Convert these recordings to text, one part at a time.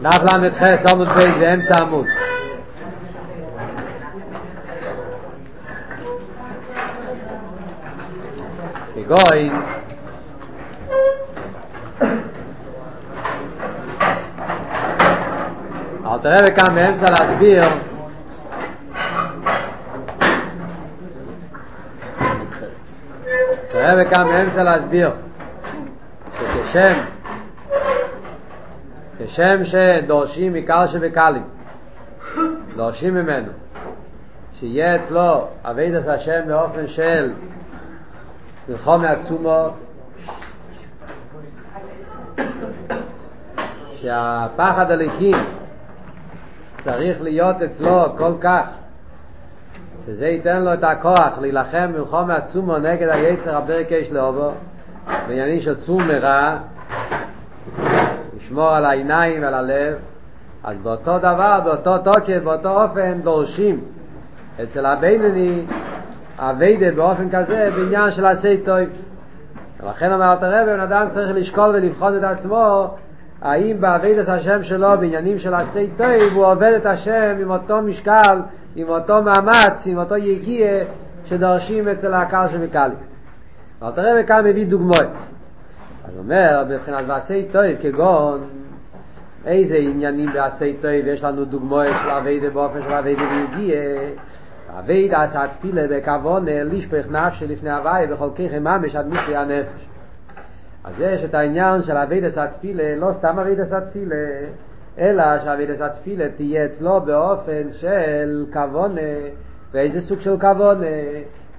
Nach lang mit Herr Samuel Weise in Samut. Ge goy. Al der ka men sal as bio. Der ka כשם שדורשים עיקר שבקלים דורשים ממנו שיהיה אצלו עבודת השם באופן של מלחום מעצומו שהפחד הליקים צריך להיות אצלו כל כך שזה ייתן לו את הכוח להילחם מלחום מעצומו נגד היצר הברקש לאובו בעניינים של צום מרע לשמור על העיניים ועל הלב אז באותו דבר, באותו תוקף, באותו אופן דורשים אצל הבינני אביידה באופן כזה בעניין של עשי טוב ולכן אומר את הרב, בן אדם צריך לשקול ולבחון את עצמו האם באביידס השם שלו בעניינים של עשי טוב הוא עובד את השם עם אותו משקל, עם אותו מאמץ, עם אותו יגיע שדורשים אצל הקהל שבקלי. ואלת הרב כאן מביא דוגמאות. אז אומר, בבחינת ועשי טוב כגון איזה עניינים בעשי טוב? יש לנו דוגמאות של אביידה באופן של אביידה ויגיע אבייד עשה תפילה בכוון לשפך נפש לפני הוואי בכל ככם ממש עד מיצוי הנפש אז יש את העניין של אבייד עשה תפילה לא סתם אבייד עשה תפילה אלא שאבייד עשה תפילה תהיה אצלו באופן של כוון ואיזה סוג של כוון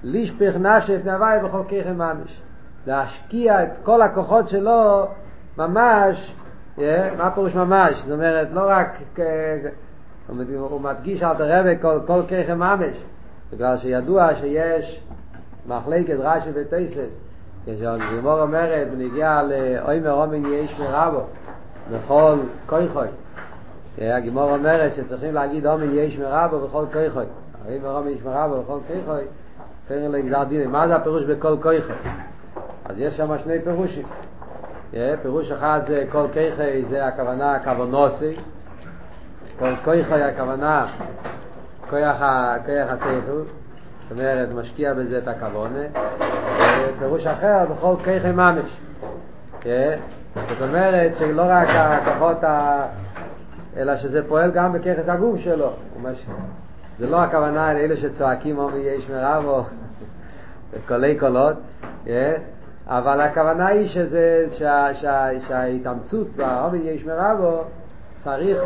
לשפך נפש לפני הוואי בכל ככם ממש להשקיע את כל הכוחות שלו ממש מה פירוש ממש? זאת אומרת לא רק הוא מדגיש על תרבה כל, כל ככם ממש בגלל שידוע שיש מחלקת רש"י וטייסס כשהגימור אומרת בנגיע לאוי מרומן יש מרבו בכל כויכוי הגימור אומרת שצריכים להגיד אומן יש מרבו בכל כויכוי אוי מרומן יש מרבו בכל כויכוי פרן לגזר דין. מה זה הפירוש בכל כויכוי אז יש שם שני פירושים. פירוש אחד זה כל כיכי זה הכוונה כוונוסי כל כויכוי הכוונה כוח הסייכל זאת אומרת משקיע בזה את הכוונה פירוש אחר בכל כיכי ממש. זאת אומרת שלא רק הכוחות ה... אלא שזה פועל גם בככס הגוף שלו. זה לא הכוונה לאלה שצועקים או מי יש מרב או קולי קולות אבל הכוונה היא שזה, שה, שה, שההתאמצות באומי יש מרבו צריך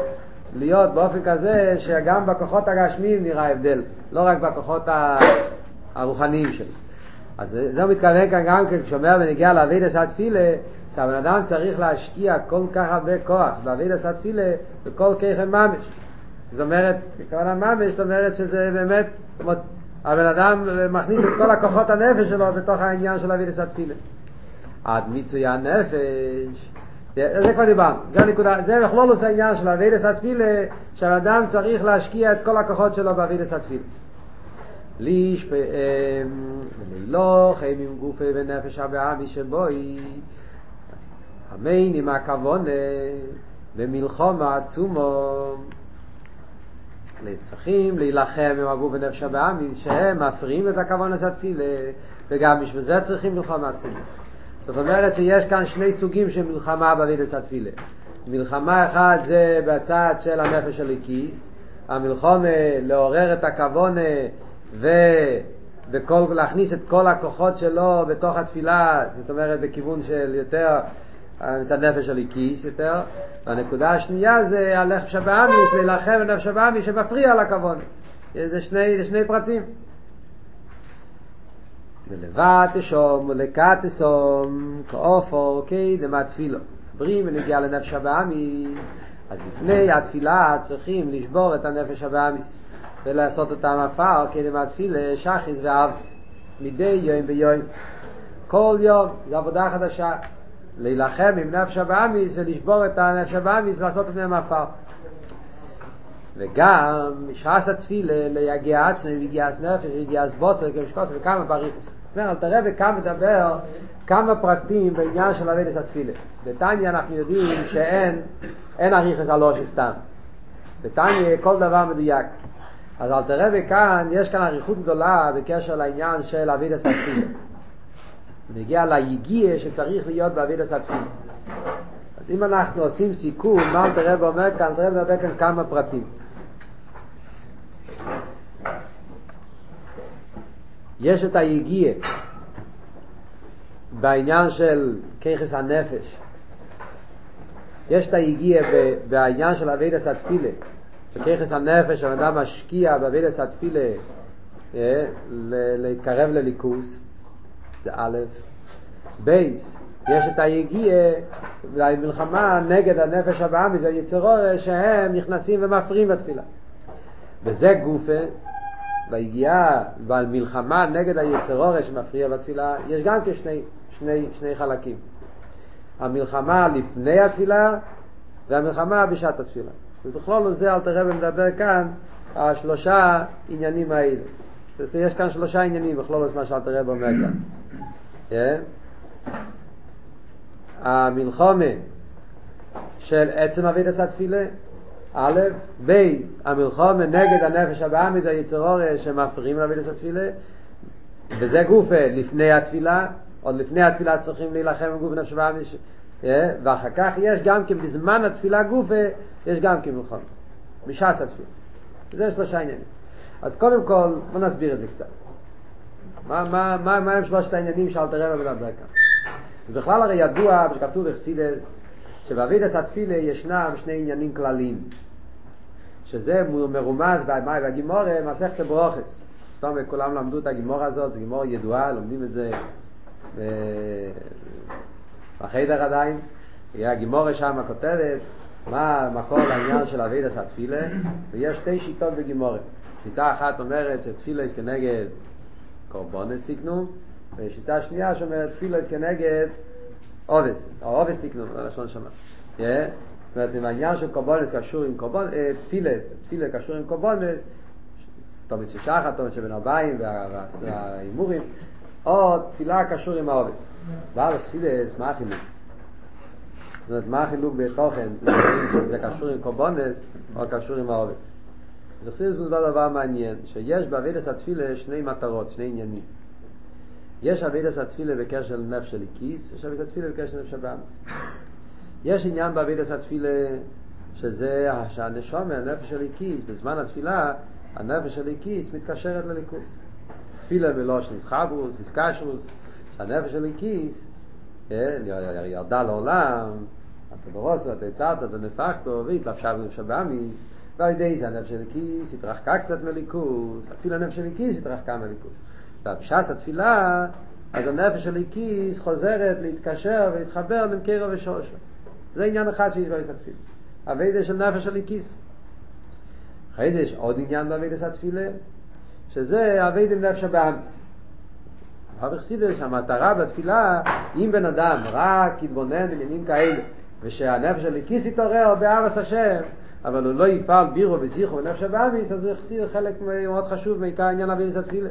להיות באופן כזה שגם בכוחות הגשמיים נראה הבדל, לא רק בכוחות הרוחניים שלו. אז זה מתכוון כאן גם כן, כשאומר ונגיע לאבידס התפילה, שהבן אדם צריך להשקיע כל כך הרבה כוח באבידס התפילה בכל ככם ממש. זאת אומרת, כוונה ממש, זאת אומרת שזה באמת, הבן אדם מכניס את כל הכוחות הנפש שלו בתוך העניין של אבידס התפילה. עד מיצוי הנפש זה כבר דיברנו, זה הנקודה, זה בכלולוס העניין של אבידס התפילה, שהאדם צריך להשקיע את כל הכוחות שלו באבידס התפילה. לישפעם, ולילו חיים עם גופי ונפש הבעמי שבוי, המיין עם הכוונה, במלחום העצומו, צריכים להילחם עם הגוף ונפש הבעמי, שהם מפריעים את הכוונה של התפילה, וגם בשביל זה צריכים מלחום העצומו. זאת אומרת שיש כאן שני סוגים של מלחמה באבידס התפילה. מלחמה אחת זה בצד של הנפש של הליקיס, המלחומה לעורר את הכוונה ו... וכל, להכניס את כל הכוחות שלו בתוך התפילה, זאת אומרת בכיוון של יותר מצד נפש של הליקיס יותר, והנקודה השנייה זה הנפש הבאמיס, להילחם בנפש הבאמיס שמפריע לכוונה. זה שני, שני פרטים. ולבט שום ולקט שום כאופו קדם התפילו ברי מנגיע לנפש הבאמיס אז לפני התפילה צריכים לשבור את הנפש הבאמיס ולעשות אותם עפר קדם התפילה שחיס וארץ מדי יום ביום. כל יום זו עבודה חדשה להילחם עם נפש הבאמיס ולשבור את הנפש הבאמיס ולעשות את מהם עפר וגם שחס התפילה ליגיע עצמי ויגיע נפש ויגיע בוסר כשקוס וכמה בריחוס אומר, אל תראה וכאן מדבר כמה פרטים בעניין של אבידס התפילה. בטניה אנחנו יודעים שאין, אין אריכס הלושי סתם. בטניה כל דבר מדויק. אז אל תראה וכאן, יש כאן אריכות גדולה בקשר לעניין של אבידס התפילה. נגיע ליגיע שצריך להיות באבידס התפילה. אז אם אנחנו עושים סיכום, מה אל תראה ואומר כאן, אל תראה מדבר כאן כמה פרטים. יש את היגיעה בעניין של כוחות הנפש. יש את היגיעה בעניין של עבודת התפילה. בכוחות הנפש האדם משקיע בעבודת התפילה אה, להתקרב לאלוקות, זה א', בייס, יש את היגיעה למלחמה נגד הנפש הבהמית והיצר הרע שהם נכנסים ומפריעים בתפילה. וזה גופה, ביגיעה, במלחמה נגד היצרורה שמפריע בתפילה, יש גם כשני שני, שני חלקים. המלחמה לפני התפילה והמלחמה בשעת התפילה. ובכלול זה אל תראה ומדבר כאן על שלושה עניינים האלה. יש כאן שלושה עניינים בכלול מה שאל תראה אומר כאן. Yeah. המלחומה של עצם עבודת התפילה, א', ב', המלחמה נגד הנפש הבהמית והיצר הרע שמפריעים לעבודת התפילה, וזה גופה לפני התפילה, עוד לפני התפילה צריכים להילחם עם גוף נפש הבהמית, ואחר כך יש גם כן בזמן התפילה גופה, יש גם כן מלחמה, בשעת התפילה. זה שלושה עניינים. אז קודם כל, בוא נסביר את זה קצת. מה, מה, מה, מה הם שלושת העניינים שאלתר רבי מדבר כאן? ובכלל הרי ידוע, שכתוב בחסידס, שבאבידס התפילה ישנם שני עניינים כלליים. שזה מרומז במאי והגימורה, מסכת ברוכס. אומרת, כולם למדו את הגימורה הזאת, זו גימורה ידועה, לומדים את זה בחדר עדיין. הגימורה שם כותבת מה המקור לעניין של אבידס התפילה, ויש שתי שיטות בגימורה. שיטה אחת אומרת שתפילה יש כנגד קורבונס תקנו, ושיטה שנייה שאומרת תפילה יש כנגד עובס, או עובס תקנו, לשון שמה. זאת אומרת, אם העניין של קורבונס קשור עם קורבונס, תפילה, תפילה קשור עם קורבונס, תומית של שחת, תומית של בן הבאים וההימורים, או תפילה קשור עם העובס. בארץ פסידס, מה החילוק? זאת אומרת, מה החילוק בתוכן, שזה קשור עם קורבונס או קשור עם העובס? אז חסידס מדבר דבר מעניין, שיש באבידס התפילה שני מטרות, שני עניינים. יש אבידס התפילה בקשר של נפש של יש אבידס התפילה בקשר של נפש הבאמס. יש עניין באבידס התפילה שזה שהנשום הנפש של כיס, בזמן התפילה הנפש של כיס מתקשרת לליכוס. תפילה בלוש נסחבוס, נסקשרוס, שהנפש של כיס ירדה לעולם, אתה ברוסו, אתה יצרת, אתה נפחתו, והתלבשה בנפש הבאמיס, ועל ידי זה הנפש של כיס התרחקה קצת מליכוס, אפילו הנפש של כיס התרחקה מליכוס. ובשעת התפילה, אז הנפש של כיס חוזרת להתקשר ולהתחבר למקרו ושורשו. זה עניין אחד שיש בבית התפילה. אביידה של נפש של כיס. אחרי זה יש עוד עניין באביידה התפילה, שזה אביידה נפש הבאמיס. הרב החסידס שהמטרה בתפילה, אם בן אדם רק יתבונן בעניינים כאלה, ושהנפש של כיס יתעורר בארץ השם, אבל הוא לא יפעל בירו וזיכו ונפש הבאמיס, אז הוא החסיר חלק מאוד חשוב מעיקר עניין אבידס התפילה.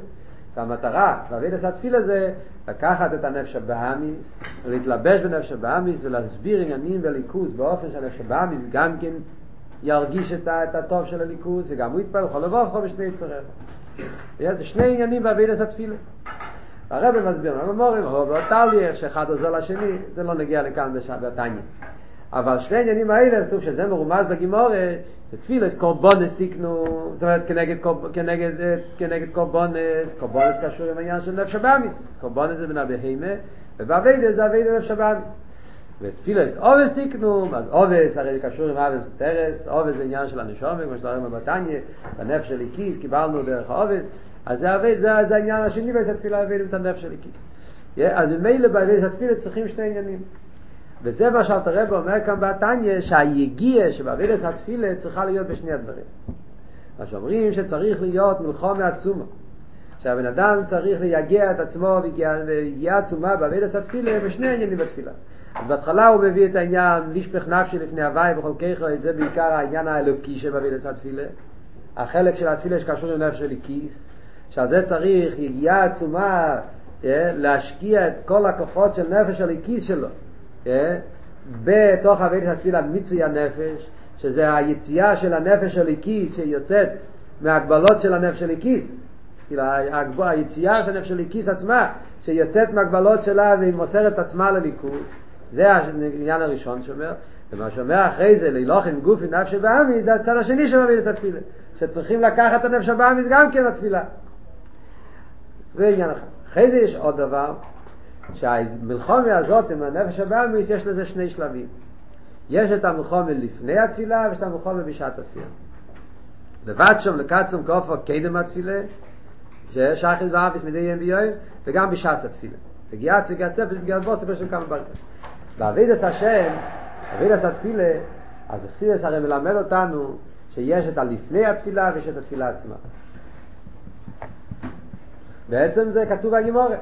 והמטרה באבידס התפילה זה לקחת את הנפש הבאמיס, ולהתלבש בנפש הבאמיס, ולהסביר עניינים וליכוז באופן שהנפש הבאמיס גם כן ירגיש את, את הטוב של הליכוז, וגם הוא יתפעל לכל לבוכו בשני צורך. זה שני עניינים באבידס התפילה. הרב מסביר, מה אומרים, לי איך שאחד עוזר לשני, זה לא נגיע לכאן בתניא. אבל שני העניינים האלה, כתוב שזה מרומז בגימורה, תפילס קורבונס תיקנו, זאת אומרת כנגד, כנגד, כנגד קורבונס, קורבונס קשור עם העניין של נפש הבאמיס, קורבונס זה בין הבהימה, ובאביידה זה אביידה נפש הבאמיס. ותפילס אובס תיקנו, אז אובס הרי זה קשור עם אבס טרס, אובס זה עניין של הנשומה, כמו שדברים בבתניה, הנפש האלוקית, קיבלנו דרך האבות, אז זה, אבי, זה, זה העניין השני בעבודת התפילה עבודה מצד נפש של איקיס. אז ממילא בעבודת התפילה צריכים שני עניינים. וזה מה שאלתר רבי אומר כאן בתניא, שהיגיעה שבעבודת התפילה צריכה להיות בשני הדברים. מה שאומרים שצריך להיות מלחמה עצומה. שהבן אדם צריך ליגע את עצמו ויגיעה עצומה בעבודת התפילה בשני עניינים בתפילה. אז בהתחלה הוא מביא את העניין לשפוך נפשו לפני הוי' וכל ככה, זה בעיקר העניין האלוקי שבעבודת התפילה. החלק של התפילה שקשור עם נפש של כיס, שעל זה צריך יגיעה עצומה להשקיע את כל הכוחות של נפש הליקיס שלו בתוך אבית התפילה מיצוי הנפש, שזה היציאה של הנפש הליקיס שיוצאת מהגבלות של הנפש הליקיס. כאילו היציאה של הנפש הליקיס עצמה, שיוצאת מהגבלות שלה והיא מוסרת עצמה לליכוס, זה העניין הראשון שאומר, ומה שאומר אחרי זה, לילוכן גופי נפש בעמי, זה הצד השני שמביא את התפילה, שצריכים לקחת את הנפש הבאמיס גם כן בתפילה. זה עניין אחד. אחרי זה יש עוד דבר, שהמלחומה הזאת עם הנפש הבאמיס יש לזה שני שלבים. יש את המלחומה לפני התפילה ויש את המלחומה בשעת התפילה. לבד שם לקצום כאופו קדם התפילה, שיש אחי ואביס מדי יום ביום, וגם בשעת התפילה. בגיעת וגעת תפש בגיעת בוסר בשם כמה ברקס. בעבידת השם, בעבידת התפילה, אז אכסידס הרי מלמד אותנו שיש את הלפני התפילה ויש את התפילה עצמה. בעצם זה כתוב בגימורת.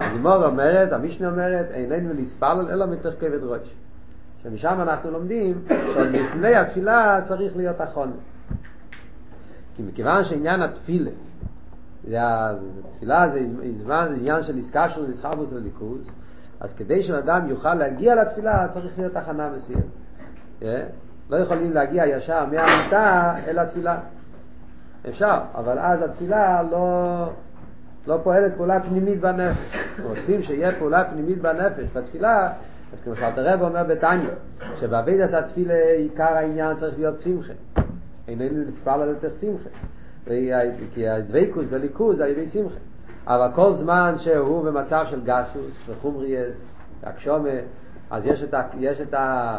הגימור אומרת, המשנה אומרת, איננו להספלל אלא מתוך כבד ראש. שמשם אנחנו לומדים שעוד לפני התפילה צריך להיות אחרון. כי מכיוון שעניין התפילה, תפילה זה, זה עניין של עסקה של מסחרבוס לליכוז, אז כדי שאדם יוכל להגיע לתפילה צריך להיות הכנה מסוימת. Yeah? לא יכולים להגיע ישר מהמיטה אל התפילה. אפשר, אבל אז התפילה לא, לא פועלת פעולה פנימית בנפש. רוצים שיהיה פעולה פנימית בנפש בתפילה, אז כמו שאלת הרב אומר בתניא, שבאבידס התפילה עיקר העניין צריך להיות שמחה. איננו נספר על יותר שמחה. כי הדבקוס בליכוז על ידי שמחה. אבל כל זמן שהוא במצב של גשוס וחומריאס והקשומה, אז יש את, ה, יש את ה,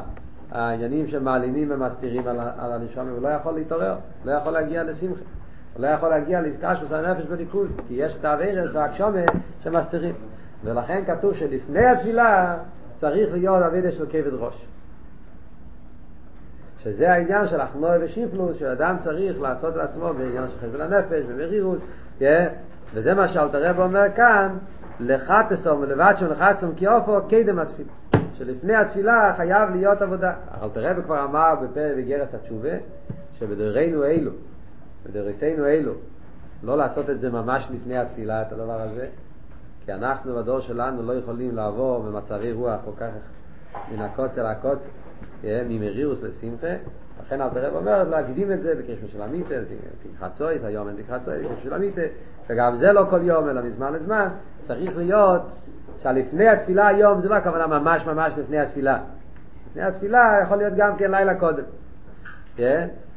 העניינים שמעלימים ומסתירים על, על הנשומה, הוא לא יכול להתעורר, לא יכול להגיע לשמחה. הוא לא יכול להגיע לעסקשוס הנפש בליכוז, כי יש את האווירס והקשומה שמסתירים. ולכן כתוב שלפני התפילה צריך להיות אבידה של כבד ראש. שזה העניין של אחנוי ושיפלוס, שאדם צריך לעשות לעצמו בעניין של חשבון הנפש, במרירוס, yeah, וזה מה שאלתרב אומר כאן, לחתסום ולבדשום לחתסום כי אופו קדם התפילה. שלפני התפילה חייב להיות עבודה. אלתרב כבר אמר בפרק בגרס התשובה, שבדורנו אלו, בדורסנו אלו, לא לעשות את זה ממש לפני התפילה, את הדבר הזה, כי אנחנו בדור שלנו לא יכולים לעבור במצבי רוח כל כך מן הקוצר לקוצר, ממרירוס לשמחה, לכן אל תרב אומר להקדים את זה בקרישמה של המיטה, תחצויס, היום אין תחצויס, בקרישמה של המיטה, וגם זה לא כל יום אלא מזמן לזמן, צריך להיות שלפני התפילה היום זה לא הכוונה ממש ממש לפני התפילה. לפני התפילה יכול להיות גם כן לילה קודם.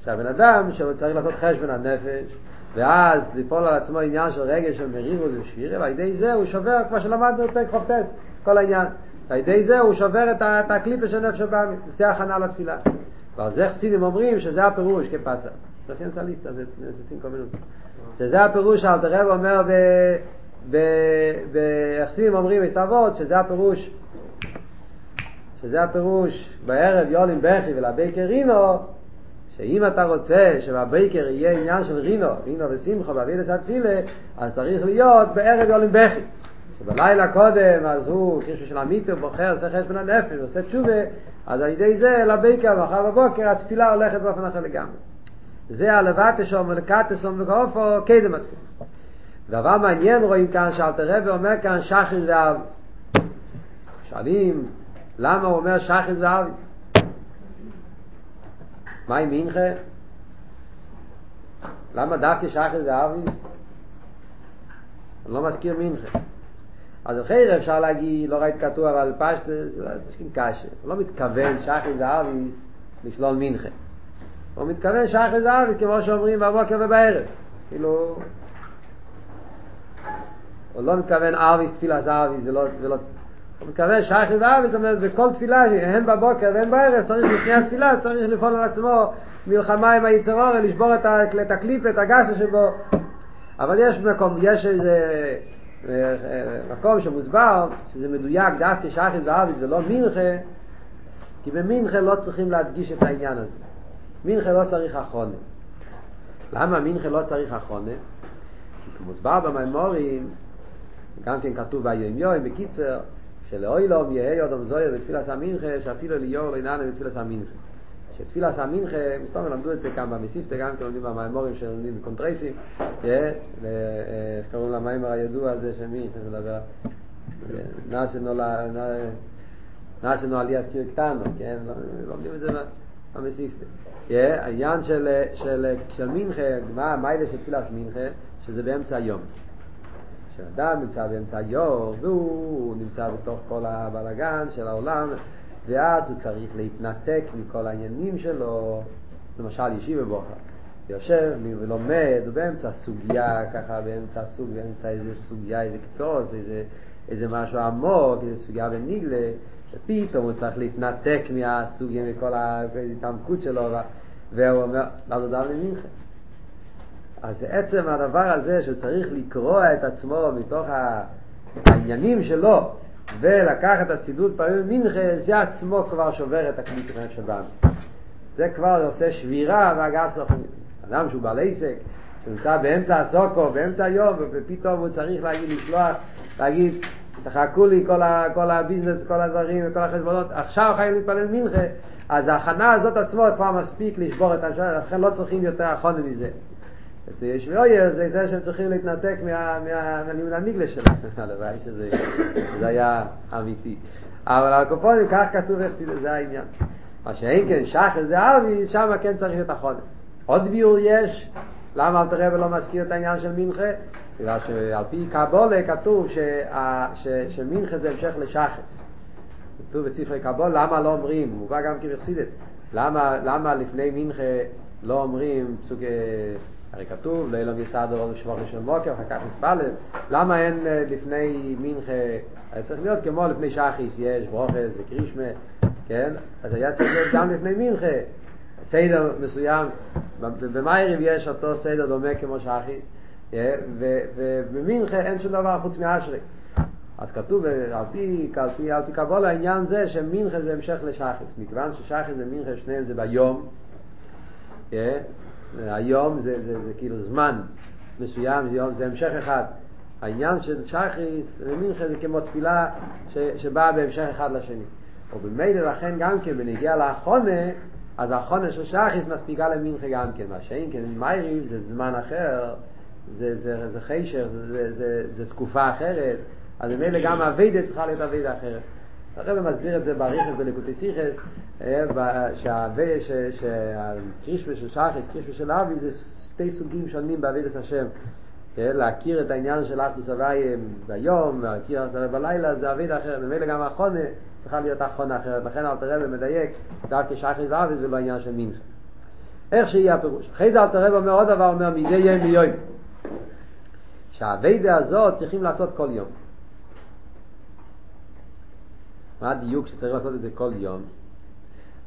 שהבן אדם שצריך לעשות חשבון הנפש, ואז לפעול על עצמו עניין של רגש של מרירות ושבירה, ועל ידי זה הוא שובר, כמו שלמדנו בפרק חופטס, כל העניין. ועל ידי זה הוא שובר את הקליפה של נפש הבאמיס, עושה הכנה לתפילה. ועל זה חסידים אומרים שזה הפירוש כפסה. שזה הפירוש שאלתר רב אומר בחסידים אומרים הסתוות, שזה הפירוש שזה הפירוש בערב יולים בכי ולבייקר רינו שאם אתה רוצה שבבייקר יהיה עניין של רינו, רינו ושמחו באבילס התפילה, אז צריך להיות בערב יולים בכי. שבלילה קודם אז הוא, כשהוא של המיטו בוחר, עושה חשבון הנפש, עושה תשובה, אז על ידי זה לבייקר, מחר בבוקר התפילה הולכת באופן אחר לגמרי. זה הלבטשום ולקטסום וגאופו קדם התפילה. דבר מעניין רואים כאן שאלתר רבי אומר כאן שחיס ואביס. שואלים למה הוא אומר שחיס ואביס? מה עם מינכה? למה דווקא שחיס ואביס? הוא לא מזכיר מינכה. אז אחרי אפשר להגיד, לא ראית כתוב, אבל פשט, זה לא צריכים קשה. הוא לא מתכוון שחיס ואביס לשלול מינכה. הוא מתכוון שחיס ואביס כמו שאומרים בבוקר ובערב. כאילו, הוא לא מתכוון אביס תפילה זאביס ולא, ולא הוא מתכוון שייך ואביס, זאת אומרת בכל תפילה, הן בבוקר והן בערב, צריך לפני התפילה, צריך לפעול על עצמו מלחמה עם היצר אורל, לשבור את, הקליפה, את הגסה שבו. אבל יש מקום, יש איזה מקום שמוסבר, שזה מדויק דווקא שייך ואביס ולא מינכה, כי במינכה לא צריכים להדגיש את העניין הזה. מינכה לא צריך אחרונה. למה מינכה לא צריך אחרונה? כי מוסבר במימורים, גם כן כתוב ביום יום, בקיצר, שלאוילום יהי אדם זויר בתפילת המינכה, שאפילו ליאור לא ינענה בתפילת המינכה. שתפילס המינכה, מסתום למדו את זה כאן במסיפתא, גם כן לומדים במימורים שלומדים בקונטרייסים, איך קוראים למיימר הידוע הזה שמי, מדבר, נאסנו עליית קיר קטנו, כן, לומדים את זה במסיפתא. העניין של, של, של מינכה, מה המיילה של תפילס מינכה, שזה באמצע היום. כשאדם נמצא באמצע היום, והוא נמצא בתוך כל הבלגן של העולם, ואז הוא צריך להתנתק מכל העניינים שלו, למשל ישיבה בוכה. יושב ולומד, הוא באמצע סוגיה, ככה באמצע סוג, באמצע איזה סוגיה, איזה קצוץ, איזה, איזה משהו עמוק, איזה סוגיה בניגלה, ופתאום הוא צריך להתנתק מהסוגיה, מכל ההתעמקות שלו, והוא אומר, אז הוא דם למינכן. אז עצם הדבר הזה שהוא צריך לקרוע את עצמו מתוך העניינים שלו ולקחת את הסידות פעמים מנחה, זה עצמו כבר שובר את הכלי תכנן של באמס. זה כבר עושה שבירה והגס רחומים. אדם שהוא בעל עסק, שנמצא באמצע הסוקו, באמצע היום, ופתאום הוא צריך להגיד, לשלוח, להגיד, תחכו לי כל, ה, כל הביזנס, כל הדברים וכל החשבונות, עכשיו חייבים להתפלל מנחה, אז ההכנה הזאת עצמו כבר מספיק לשבור את השאלה, לכן לא צריכים יותר הכונה מזה. אצל יש ואויר זה זה שהם צריכים להתנתק מהלימוד הנגלה שלהם. הלוואי שזה היה אמיתי. אבל על קופונים כך כתוב איך זה העניין. מה שאין כן שחר זה אבי, שם כן צריך להיות החונה. עוד ביור יש, למה אל תראה ולא מזכיר את העניין של מנחה? בגלל שעל פי קבולה כתוב שמנחה זה המשך לשחץ. כתוב בספרי קבולה, למה לא אומרים, מובא גם כמחסידס, למה, למה לפני מנחה לא אומרים פסוק הרי כתוב, לילה יסעדו עוד שבוע ראשון בוקר, אחר כך נספלל. למה אין לפני מנחה, היה צריך להיות כמו לפני שחיס, יש ברוכס וקרישמה, כן? אז היה צריך להיות גם לפני מנחה. סדר מסוים, במייריב יש אותו סדר דומה כמו שחיס, ובמנחה אין שום דבר חוץ מאשרי. אז כתוב על פי, על פי, על פי קבול העניין זה שמנחה זה המשך לשחס, מכיוון ששחס ומנחה שניהם זה ביום, היום זה, זה, זה, זה כאילו זמן מסוים, יום זה המשך אחד. העניין של שחריס ומינכה זה כמו תפילה ש, שבאה בהמשך אחד לשני. ובמילא לכן גם כן בנגיע לאחונה, אז האחונה של שחריס מספיקה למינכה גם כן. מה שאין כן מייריב זה זמן אחר, זה, זה, זה חישר, זה, זה, זה, זה תקופה אחרת, אז במילא גם הווידה צריכה להיות הווידה אחרת. הרב מסביר את זה באריכס בלקוטי סיכס, שהקרישווה של שחס, קרישווה של אבי, זה שתי סוגים שונים בעבידת השם. להכיר את העניין של אחדוס הוואי ביום, להכיר את זה בלילה, זה עביד אחר. ממילא גם האחרונה צריכה להיות האחרונה אחרת. לכן אל תראה ומדייק דווקא שחס ואבי זה לא עניין של מינכה. איך שיהיה הפירוש. אחרי זה אל תראה אומר עוד דבר, אומר מזה יהיה מיום. שהאבידה הזאת צריכים לעשות כל יום. מה הדיוק שצריך לעשות את זה כל יום?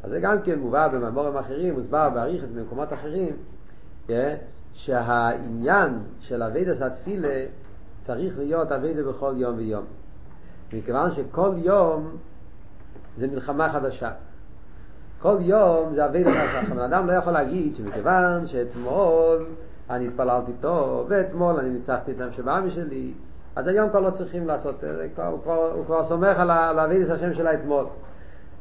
אז זה גם כן מובא במאמורים אחרים, מוסבר באריכס במקומות אחרים, שהעניין של אבידס התפילה צריך להיות אבידה בכל יום ויום. מכיוון שכל יום זה מלחמה חדשה. כל יום זה אבידה חדשה. בן אדם לא יכול להגיד שמכיוון שאתמול אני התפללתי טוב, ואתמול אני ניצחתי את המשבעמי שלי, אז היום כבר לא צריכים לעשות, הוא כבר, הוא כבר סומך על, על אבידס השם של האתמול.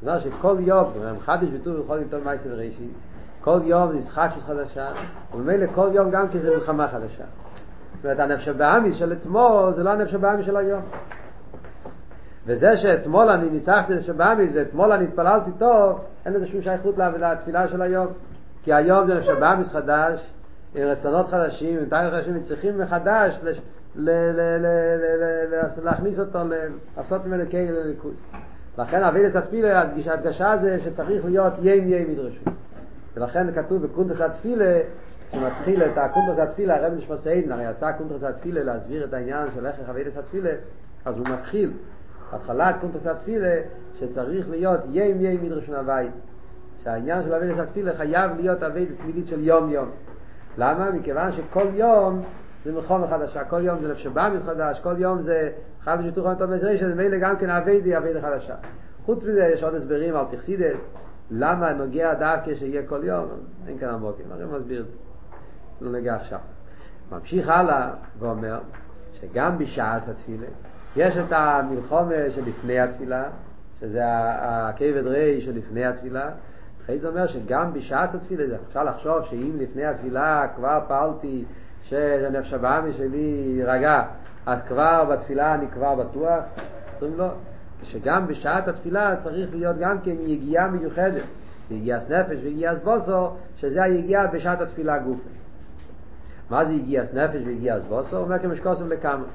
זאת שכל יום, חדש וטוב וכל יום טוב מייסי וראשית, כל יום זה ישחקשוס חדשה, וממילא כל יום גם כי זה מלחמה חדשה. זאת אומרת, הנפש הבאמיס של אתמול זה לא הנפש הבאמיס של היום. וזה שאתמול אני ניצחתי את שבאמיס ואתמול אני התפללתי טוב, אין לזה שום שייכות לתפילה של היום. כי היום זה נפש הבאמיס חדש, עם רצונות חדשים, עם תארים חדשים, צריכים מחדש להכניס אותו, לעשות ממנו קהל לליכוס. לכן אבידס התפילה, הדגשה זה שצריך להיות יים יים מדרשו. ולכן כתוב בקונטרס התפילה, שמתחיל את הקונטרס התפילה, הרב נשמע סיידן, הרי עשה קונטרס התפילה להסביר את העניין של איך אבידס התפילה, אז הוא מתחיל, התחלת קונטרס התפילה, שצריך להיות יים יים מדרשו נווי. שהעניין של אבידס התפילה חייב להיות אבידס תמידית של יום יום. למה? מכיוון שכל יום זה מלחומה חדשה, כל יום זה נפש באמיס חדש, כל יום זה חדש שטוח אותו מזרי, שזה מילא גם כן אביידי, אביידי חדשה. חוץ מזה יש עוד הסברים על פרסידס, למה נוגע דווקא שיהיה כל יום, אין כאן עמוקים, הרי מסביר את זה. לא נגע עכשיו. ממשיך הלאה ואומר שגם בשעס התפילה, יש את המלחומה שלפני התפילה, שזה הכבד רי שלפני התפילה, אחרי זה אומר שגם בשעת התפילה, אפשר לחשוב שאם לפני התפילה כבר פעלתי שהנפש הבאמי שלי יירגע, אז כבר בתפילה אני כבר בטוח? אומרים לו, שגם בשעת התפילה צריך להיות גם כן יגיעה מיוחדת, יגיעת נפש ויגיעת בוסו, שזה היגיעה בשעת התפילה גופה. מה זה יגיעת נפש ויגיעת בוסו? אומר כמשקוסם לקמון.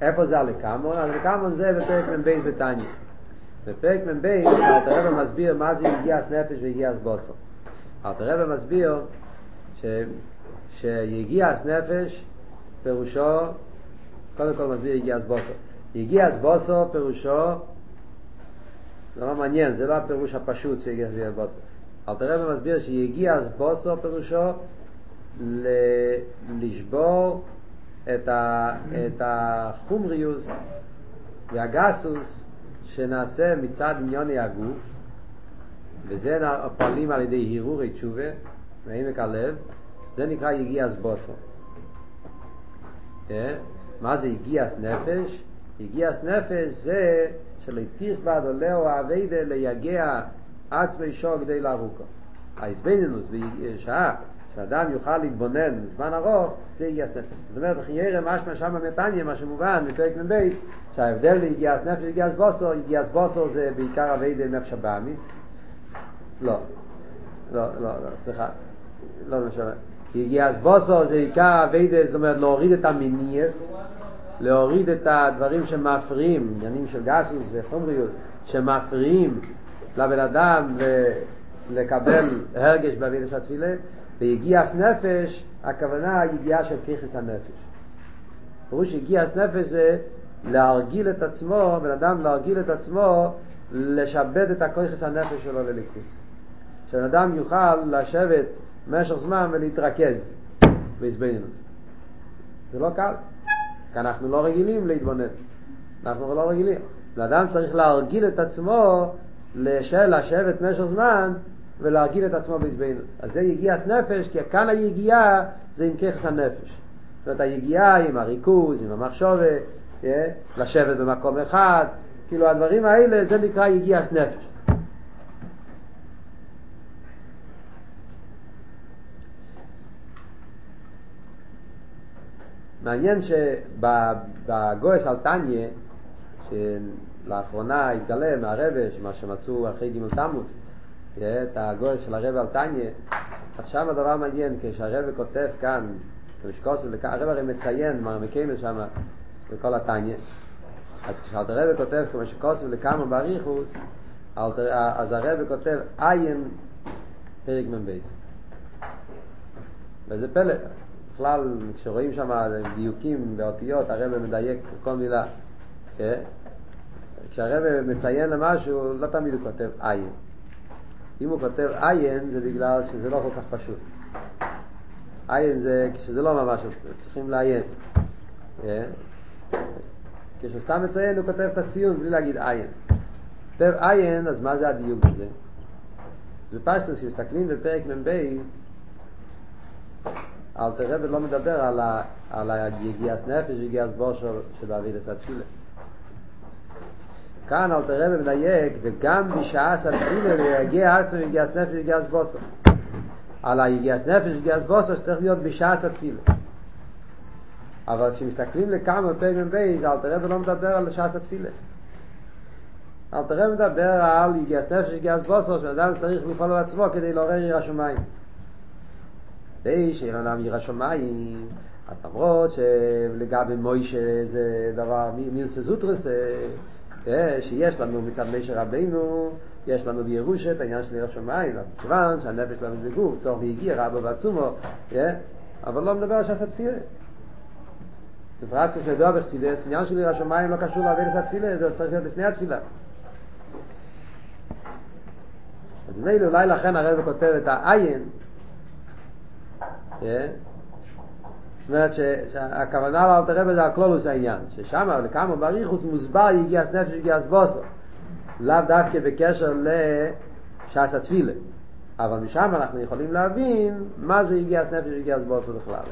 איפה זה הלקמון? אז לקמון זה בפרק מ"ב בתניא. בפרק מ"ב רב מסביר מה זה יגיעת נפש ויגיעת בוסו. רב מסביר ש... שיגיעת נפש פירושו, קודם כל מסביר יגיעת בוסו. יגיע בוסו פירושו, זה לא מעניין, זה לא הפירוש הפשוט שהגיע בוסו. אלתר רבי מסביר שיגיע בוסו פירושו ל... לשבור את, ה... את החומריוס והגסוס שנעשה מצד עניוני הגוף, וזה פועלים על ידי הרהורי תשובה, מעמק הלב, זה נקרא יגיעס בוסו. מה זה יגיעס נפש? יגיעס נפש זה שלתיך בעד עולהו האביידה ליגע עצמי שור כדי לערוכו. ההסבנינוס בשעה שאדם יוכל להתבונן בזמן ארוך, זה יגיעס נפש. זאת אומרת, חיירה משמע שם במתניה, מה שמובן מפרק מבייס, שההבדל ביגיעס נפש ויגיעס בוסו, יגיעס בוסו זה בעיקר אביידה נפש הבאמיס. לא, לא, לא, לא, סליחה, לא משנה. יגיעס בוסו זה עיקר אביידה, זאת אומרת להוריד את המיניאס, להוריד את הדברים שמפריעים, עניינים של גסוס וחומריות, שמפריעים לבן אדם לקבל הרגש באבילס התפילה, ויגיעס נפש, הכוונה יגיעה של כיחס הנפש. פירוש יגיעס נפש זה להרגיל את עצמו, בן אדם להרגיל את עצמו, לשבד את הכיחס הנפש שלו לליכוס. שבן אדם יוכל לשבת במשך זמן ולהתרכז בעזבנות. זה לא קל. כי אנחנו לא רגילים להתבונן. אנחנו לא רגילים. ואדם צריך להרגיל את עצמו לשבת משך זמן ולהרגיל את עצמו בעזבנות. אז זה יגיע נפש, כי כאן היגיעה זה עם ככס הנפש. זאת אומרת, היגיעה עם הריכוז, עם המחשובת, yeah, לשבת במקום אחד, כאילו הדברים האלה, זה נקרא יגיע נפש. מעניין שבגויס על טניה, שלאחרונה התגלה מהרבש, מה שמצאו אחרי גימל תמוס, את הגויס של הרב על טניה, אז שם הדבר מעניין, כשהרב כותב כאן, כשקוסו, הרב הרי מציין, מה מקיימס שם, בכל הטניה, אז כשהרב כותב, כמו שקוסו לכמה בריחוס, אז הרב כותב עין פרק מ"ב. וזה פלא, בכלל, כשרואים שם דיוקים באותיות, הרב מדייק כל מילה. כן? כשהרב מציין למשהו, לא תמיד הוא כותב עין. אם הוא כותב עין, זה בגלל שזה לא כל כך פשוט. עין זה כשזה לא ממש, צריכים לעיין. כן? כשהוא סתם מציין, הוא כותב את הציון בלי להגיד עין. כותב עין, אז מה זה הדיוק הזה? זה פשטוס, כשמסתכלים בפרק מ"ב, אלתר רבי לא מדבר על, ה, על היגיעס נפש ויגיעס בושר שבאבידס התפילה. כאן אלתר רבי מדייק, וגם בשעס התפילה ויגיע עצמו ויגיעס נפש ויגיעס בושר. על היגיעס נפש ויגיעס בושר שצריך להיות בשעס התפילה. אבל כשמסתכלים לכמה פעמים בייז, אלתר רבי לא מדבר על שעס התפילה. אלתר רבי מדבר על יגיעס נפש ויגיעס בושר, שאדם צריך לפעול על עצמו כדי לעורר עיר השמיים. כדי שיהיה לנו ירא שמיים, אז למרות שלגבי מוישה זה דבר מילסה זוטרס, שיש לנו מצד משה רבינו, יש לנו בירושה את העניין של ירא שמיים, כיוון שהנפש שלנו זה גוף, צורך והגיע רבו ועצומו, אבל לא מדבר על שעשה תפילה. בפרט כשידוע בחסידס, עניין של ירא שמיים לא קשור לעבד את התפילה, זה צריך להיות לפני התפילה. אז מילא אולי לכן הרב כותב את העין, זאת אומרת שהכוונה לאלתר רבי זה הכלולוס העניין, ששם לכמה בריחוס מוסבר יגיע נפש ויגיע בוסו, לאו דווקא בקשר לשעס התפילה, אבל משם אנחנו יכולים להבין מה זה יגיע נפש ויגיע בוסו בכלל.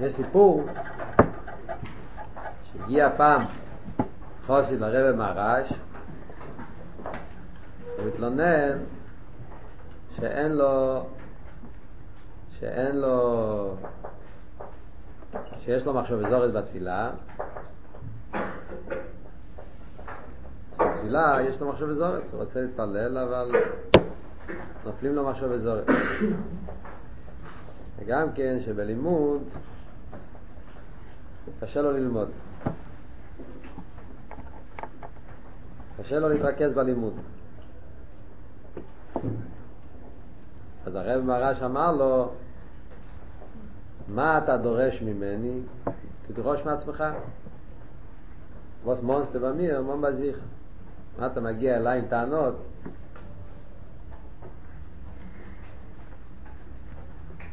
יש סיפור שהגיע פעם חוסי לרבא מהרש הוא התלונן שאין לו שאין לו שיש לו מחשב אזורת בתפילה. בתפילה יש לו מחשב אזורת הוא רוצה להתפלל אבל נופלים לו מחשב אזורת וגם כן שבלימוד קשה לו ללמוד. קשה לו להתרכז בלימוד. אז הרב מרש אמר לו מה אתה דורש ממני? תדרוש מעצמך. ווס מונסטר במיר, מון בזיך. מה אתה מגיע אליי עם טענות?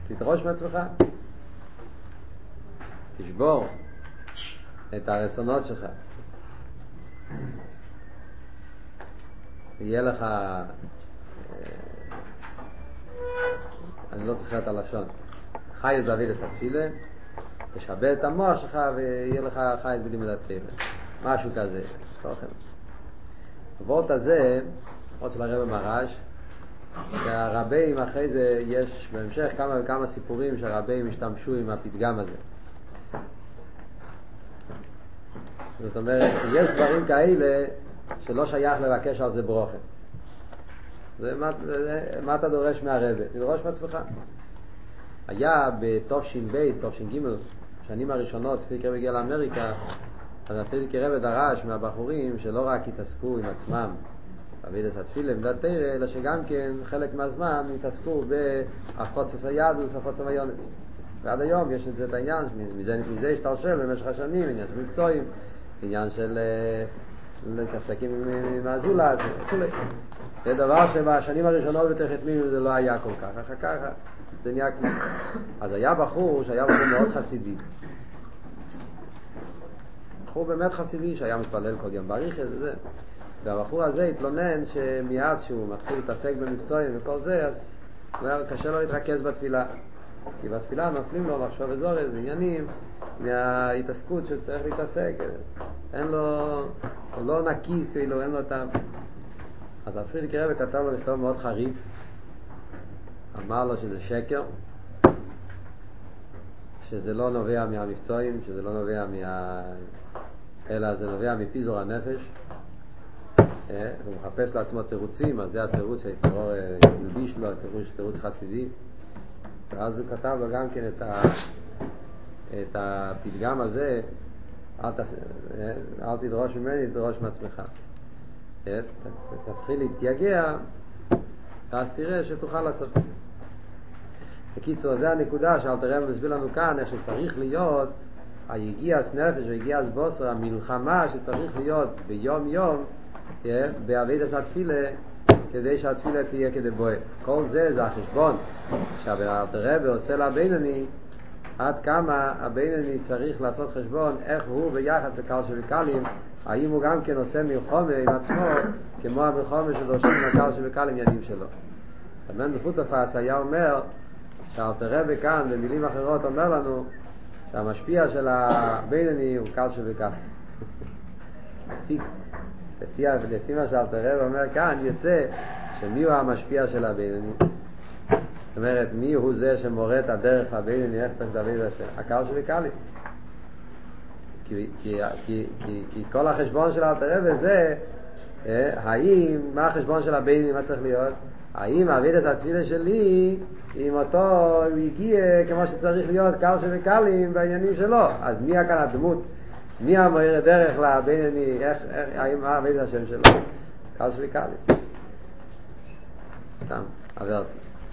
תדרוש מעצמך. תשבור את הרצונות שלך. יהיה לך אני לא זוכר את הלשון. חייס את התפילה תשבה את המוח שלך ויהיה לך חייס בלימוד התפילה. משהו כזה הוורט הזה עוד של הרב מרש שהרבים אחרי זה יש בהמשך כמה וכמה סיפורים שהרבים השתמשו עם הפתגם הזה זאת אומרת שיש דברים כאלה שלא שייך לבקש על זה ברוכן זה מה, מה אתה דורש מהרבה? תדרוש מעצמך. היה תופשין גימל, בשנים הראשונות, קרב הגיע לאמריקה, אז אפילו קרב דרש מהבחורים שלא רק התעסקו עם עצמם בעבידת התפילה, עמדת תרא, אלא שגם כן חלק מהזמן התעסקו בהפוצס היהדוס, הפוצס המיונס. ועד היום יש את זה את העניין, מזה, מזה במשך השנים, עניין של מקצועים, עניין של להתעסק עם, עם הזולת וכולי. זה דבר שבשנים הראשונות בתכת מילים זה לא היה כל כך, אחר כך זה נהיה כמו... אז היה בחור שהיה בחור מאוד חסידי. בחור באמת חסידי שהיה מתפלל כל יום בריך את זה. והבחור הזה התלונן שמאז שהוא מתחיל להתעסק במקצועים וכל זה, אז קשה לו להתרכז בתפילה. כי בתפילה נופלים לו מחשוב אזורס, עניינים, מההתעסקות שצריך להתעסק. אין לו, הוא לא נקי, כאילו, אין לו את ה... אז הפרידיק רבי כתב לו לכתוב מאוד חריף, אמר לו שזה שקר, שזה לא נובע מהמבצועים, שזה לא נובע מה... אלא זה נובע מפיזור הנפש. הוא מחפש לעצמו תירוצים, אז זה התירוץ שהיצרור ילביש לו, תירוץ, תירוץ חסידי. ואז הוא כתב לו גם כן את, ה... את הפתגם הזה, אל, ת... אל תדרוש ממני, תדרוש מעצמך. תתחיל להתייגע, אז תראה שתוכל לעשות את זה. בקיצור, זה הנקודה שאלתר רב מסביר לנו כאן, איך שצריך להיות היגיעס נפש ויגיעס בוסר, המלחמה שצריך להיות ביום יום, בעבידת התפילה, כדי שהתפילה תהיה כדי בוער. כל זה זה החשבון רב עושה לבינוני, עד כמה הבינוני צריך לעשות חשבון איך הוא ביחס לקל שבקלים האם הוא גם כן עושה מלחומה עם עצמו כמו המלחומה שדורשים מהקל שבקל עניינים שלו. רבן דפוטופס היה אומר שאלתר רבי כאן במילים אחרות אומר לנו שהמשפיע של הבינני הוא קל שבקל. לפי, לפי, לפי מה שאלתר רבי אומר כאן יוצא שמי הוא המשפיע של הבינני? זאת אומרת, מי הוא זה שמורה את הדרך הבינני, איך צריך לדבר את השם? הקל שבקלי. כי, כי, כי, כי, כי כל החשבון של אלתר רבי זה האם, מה החשבון של הביינים, מה צריך להיות? האם אביד את התפילה שלי אם אותו הוא הגיע כמו שצריך להיות קל שבקלים בעניינים שלו אז מי כאן הדמות מי המויר דרך לבינני איך, איך, האם מה אביד השם שלו? קל שבקלים סתם עברתי